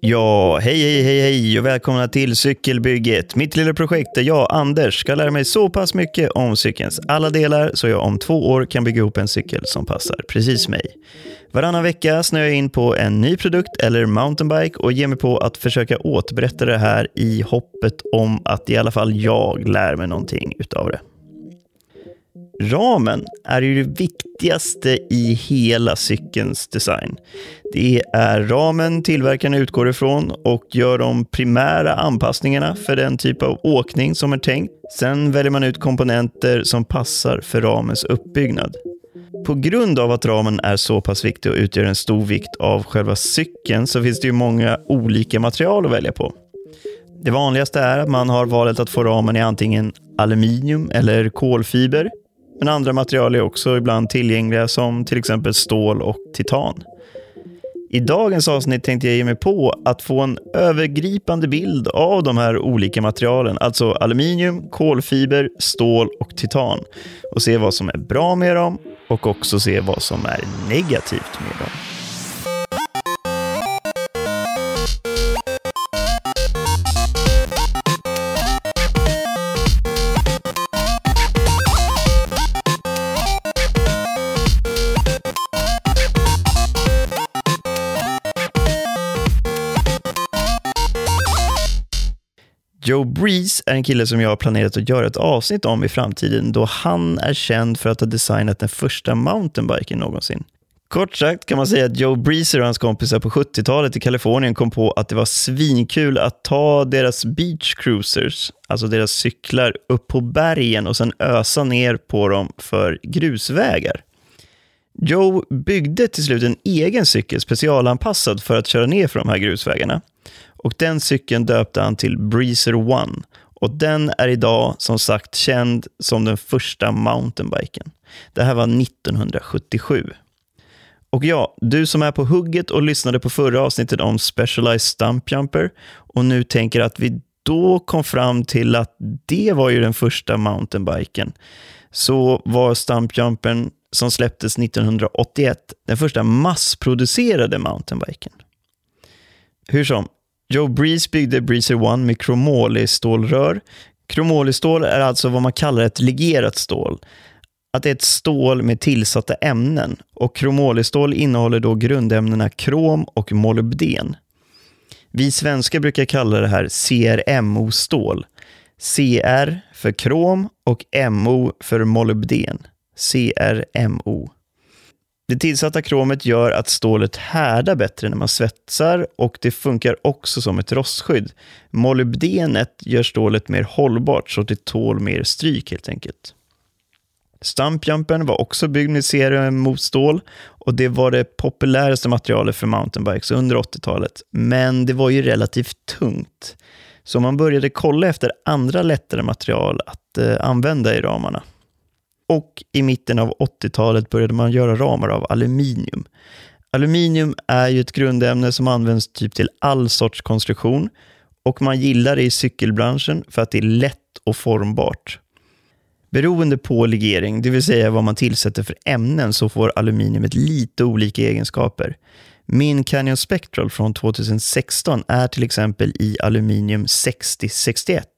Ja, hej, hej, hej, hej och välkomna till Cykelbygget. Mitt lilla projekt där jag, Anders, ska lära mig så pass mycket om cykelns alla delar så jag om två år kan bygga ihop en cykel som passar precis mig. Varannan vecka snöar jag in på en ny produkt eller mountainbike och ger mig på att försöka återberätta det här i hoppet om att i alla fall jag lär mig någonting utav det. Ramen är ju det viktigaste i hela cykelns design. Det är ramen tillverkaren utgår ifrån och gör de primära anpassningarna för den typ av åkning som är tänkt. Sen väljer man ut komponenter som passar för ramens uppbyggnad. På grund av att ramen är så pass viktig och utgör en stor vikt av själva cykeln så finns det ju många olika material att välja på. Det vanligaste är att man har valet att få ramen i antingen aluminium eller kolfiber. Men andra material är också ibland tillgängliga som till exempel stål och titan. I dagens avsnitt tänkte jag ge mig på att få en övergripande bild av de här olika materialen, alltså aluminium, kolfiber, stål och titan och se vad som är bra med dem och också se vad som är negativt med dem. Joe Breeze är en kille som jag har planerat att göra ett avsnitt om i framtiden då han är känd för att ha designat den första mountainbiken någonsin. Kort sagt kan man säga att Joe Breezer och hans kompisar på 70-talet i Kalifornien kom på att det var svinkul att ta deras beach cruisers, alltså deras cyklar, upp på bergen och sen ösa ner på dem för grusvägar. Joe byggde till slut en egen cykel specialanpassad för att köra ner för de här grusvägarna. Och den cykeln döpte han till Breezer One. Och den är idag som sagt känd som den första mountainbiken. Det här var 1977. Och ja, du som är på hugget och lyssnade på förra avsnittet om Specialized Stump Jumper och nu tänker att vi då kom fram till att det var ju den första mountainbiken. Så var Stump Jumpern som släpptes 1981 den första massproducerade mountainbiken. Hur som, Joe Breeze byggde Breezer One med kromolistålrör. Kromolistål är alltså vad man kallar ett legerat stål. Att det är ett stål med tillsatta ämnen och kromolistål innehåller då grundämnena krom och molybden. Vi svenskar brukar kalla det här CRMO-stål. CR för krom och MO för molybden. CRMO. Det tillsatta kromet gör att stålet härdar bättre när man svetsar och det funkar också som ett rostskydd. Molybdenet gör stålet mer hållbart så att det tål mer stryk helt enkelt. Stumpjumpen var också byggd med serum mot stål och det var det populäraste materialet för mountainbikes under 80-talet. Men det var ju relativt tungt. Så man började kolla efter andra lättare material att eh, använda i ramarna. Och i mitten av 80-talet började man göra ramar av aluminium. Aluminium är ju ett grundämne som används typ till all sorts konstruktion och man gillar det i cykelbranschen för att det är lätt och formbart. Beroende på legering, det vill säga vad man tillsätter för ämnen, så får aluminiumet lite olika egenskaper. Min Canyon Spectral från 2016 är till exempel i aluminium 6061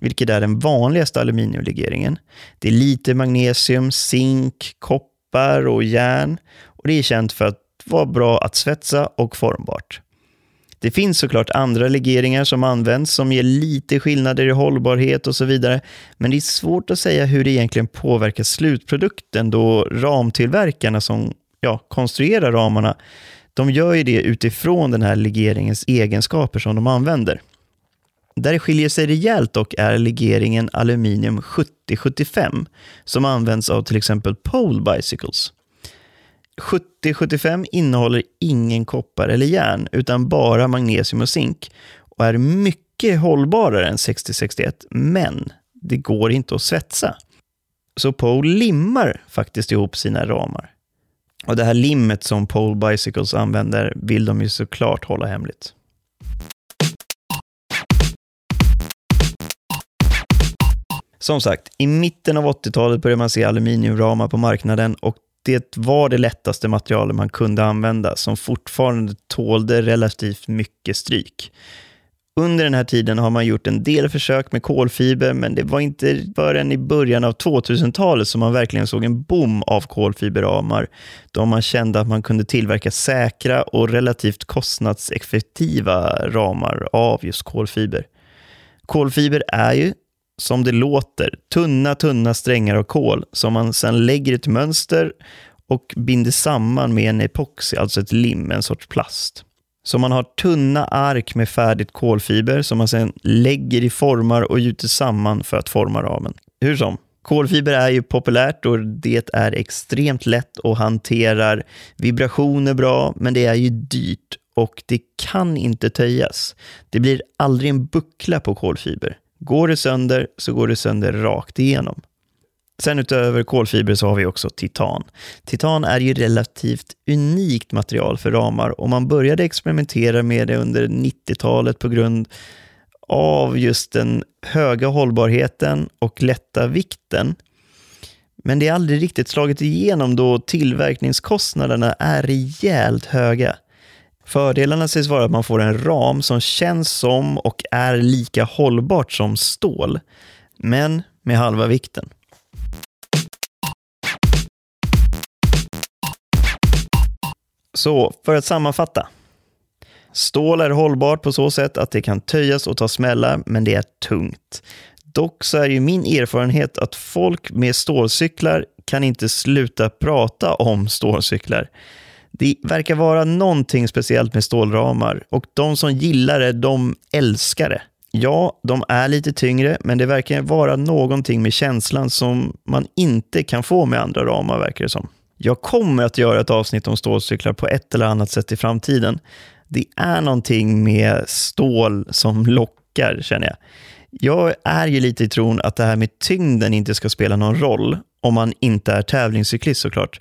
vilket är den vanligaste aluminiumlegeringen. Det är lite magnesium, zink, koppar och järn och det är känt för att vara bra att svetsa och formbart. Det finns såklart andra legeringar som används som ger lite skillnader i hållbarhet och så vidare, men det är svårt att säga hur det egentligen påverkar slutprodukten då ramtillverkarna som ja, konstruerar ramarna, de gör ju det utifrån den här legeringens egenskaper som de använder. Där det skiljer sig rejält dock är legeringen aluminium 7075 som används av till exempel pole bicycles. 7075 innehåller ingen koppar eller järn utan bara magnesium och zink och är mycket hållbarare än 6061 men det går inte att svetsa. Så Pole limmar faktiskt ihop sina ramar. Och det här limmet som Pole Bicycles använder vill de ju såklart hålla hemligt. Som sagt, i mitten av 80-talet började man se aluminiumramar på marknaden och det var det lättaste materialet man kunde använda som fortfarande tålde relativt mycket stryk. Under den här tiden har man gjort en del försök med kolfiber, men det var inte förrän i början av 2000-talet som man verkligen såg en boom av kolfiberramar, då man kände att man kunde tillverka säkra och relativt kostnadseffektiva ramar av just kolfiber. Kolfiber är ju, som det låter, tunna, tunna strängar av kol som man sedan lägger ett mönster och binder samman med en epoxy, alltså ett lim, en sorts plast. Så man har tunna ark med färdigt kolfiber som man sedan lägger i formar och gjuter samman för att forma ramen. Hur som, kolfiber är ju populärt och det är extremt lätt och hanterar vibrationer bra, men det är ju dyrt och det kan inte töjas. Det blir aldrig en buckla på kolfiber. Går det sönder så går det sönder rakt igenom. Sen utöver kolfiber så har vi också titan. Titan är ju relativt unikt material för ramar och man började experimentera med det under 90-talet på grund av just den höga hållbarheten och lätta vikten. Men det är aldrig riktigt slagit igenom då tillverkningskostnaderna är rejält höga. Fördelarna sägs vara att man får en ram som känns som och är lika hållbart som stål, men med halva vikten. Så för att sammanfatta. Stål är hållbart på så sätt att det kan töjas och ta smällar, men det är tungt. Dock så är ju min erfarenhet att folk med stålcyklar kan inte sluta prata om stålcyklar. Det verkar vara någonting speciellt med stålramar och de som gillar det, de älskar det. Ja, de är lite tyngre, men det verkar vara någonting med känslan som man inte kan få med andra ramar, verkar det som. Jag kommer att göra ett avsnitt om stålcyklar på ett eller annat sätt i framtiden. Det är någonting med stål som lockar, känner jag. Jag är ju lite i tron att det här med tyngden inte ska spela någon roll, om man inte är tävlingscyklist såklart.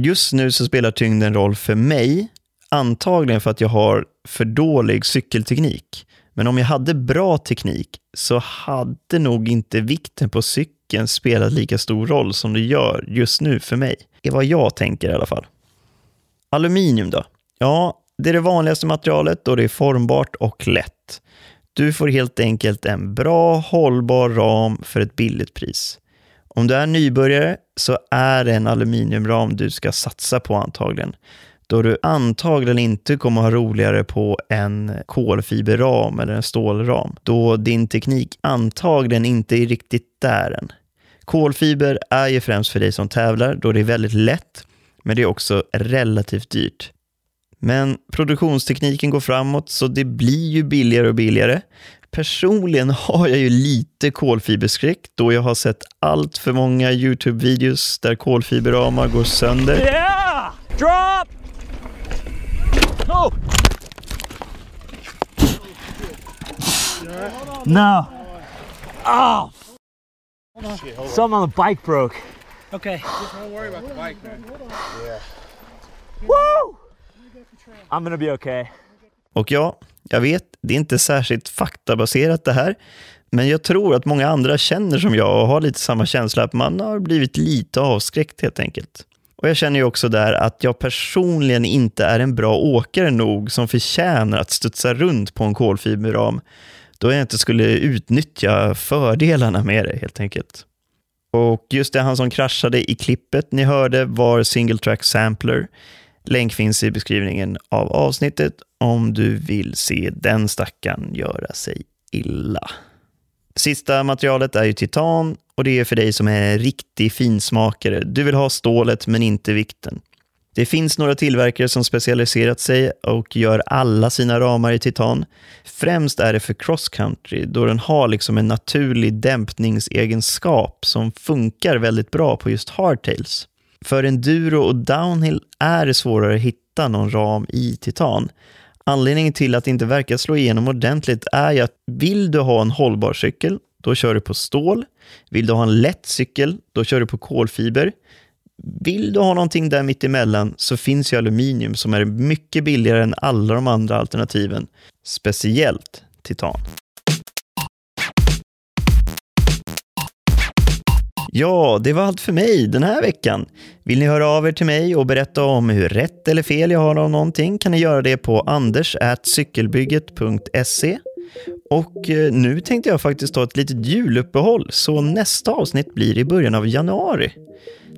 Just nu så spelar tyngden roll för mig, antagligen för att jag har för dålig cykelteknik. Men om jag hade bra teknik så hade nog inte vikten på cykeln spelat lika stor roll som det gör just nu för mig. Det är vad jag tänker i alla fall. Aluminium då? Ja, det är det vanligaste materialet och det är formbart och lätt. Du får helt enkelt en bra, hållbar ram för ett billigt pris. Om du är nybörjare så är det en aluminiumram du ska satsa på antagligen då du antagligen inte kommer ha roligare på en kolfiberram eller en stålram, då din teknik antagligen inte är riktigt där än. Kolfiber är ju främst för dig som tävlar, då det är väldigt lätt, men det är också relativt dyrt. Men produktionstekniken går framåt, så det blir ju billigare och billigare. Personligen har jag ju lite kolfiberskräck, då jag har sett allt för många YouTube-videos där kolfiberramar går sönder. Yeah! Drop! Oh! No. Oh! Something on the bike broke. Okay. Just don't worry about the bike, man. Woo! I'm gonna be okay. Och ja, jag vet, det är inte särskilt faktabaserat det här, men jag tror att många andra känner som jag och har lite samma känsla, att man har blivit lite avskräckt helt enkelt. Och jag känner ju också där att jag personligen inte är en bra åkare nog som förtjänar att studsa runt på en kolfiberram, då jag inte skulle utnyttja fördelarna med det helt enkelt. Och just det, han som kraschade i klippet ni hörde var Single Track Sampler. Länk finns i beskrivningen av avsnittet om du vill se den stackaren göra sig illa. Sista materialet är ju titan och det är för dig som är en riktig finsmakare. Du vill ha stålet men inte vikten. Det finns några tillverkare som specialiserat sig och gör alla sina ramar i titan. Främst är det för cross country då den har liksom en naturlig dämpningsegenskap som funkar väldigt bra på just hardtails. För enduro och downhill är det svårare att hitta någon ram i titan. Anledningen till att det inte verkar slå igenom ordentligt är ju att vill du ha en hållbar cykel, då kör du på stål. Vill du ha en lätt cykel, då kör du på kolfiber. Vill du ha någonting där mittemellan så finns ju aluminium som är mycket billigare än alla de andra alternativen. Speciellt titan. Ja, det var allt för mig den här veckan. Vill ni höra av er till mig och berätta om hur rätt eller fel jag har om någonting kan ni göra det på anders.cykelbygget.se. Och eh, nu tänkte jag faktiskt ta ett litet juluppehåll, så nästa avsnitt blir i början av januari.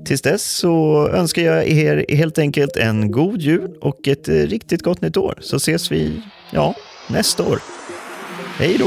Tills dess så önskar jag er helt enkelt en god jul och ett eh, riktigt gott nytt år, så ses vi, ja, nästa år. Hej då!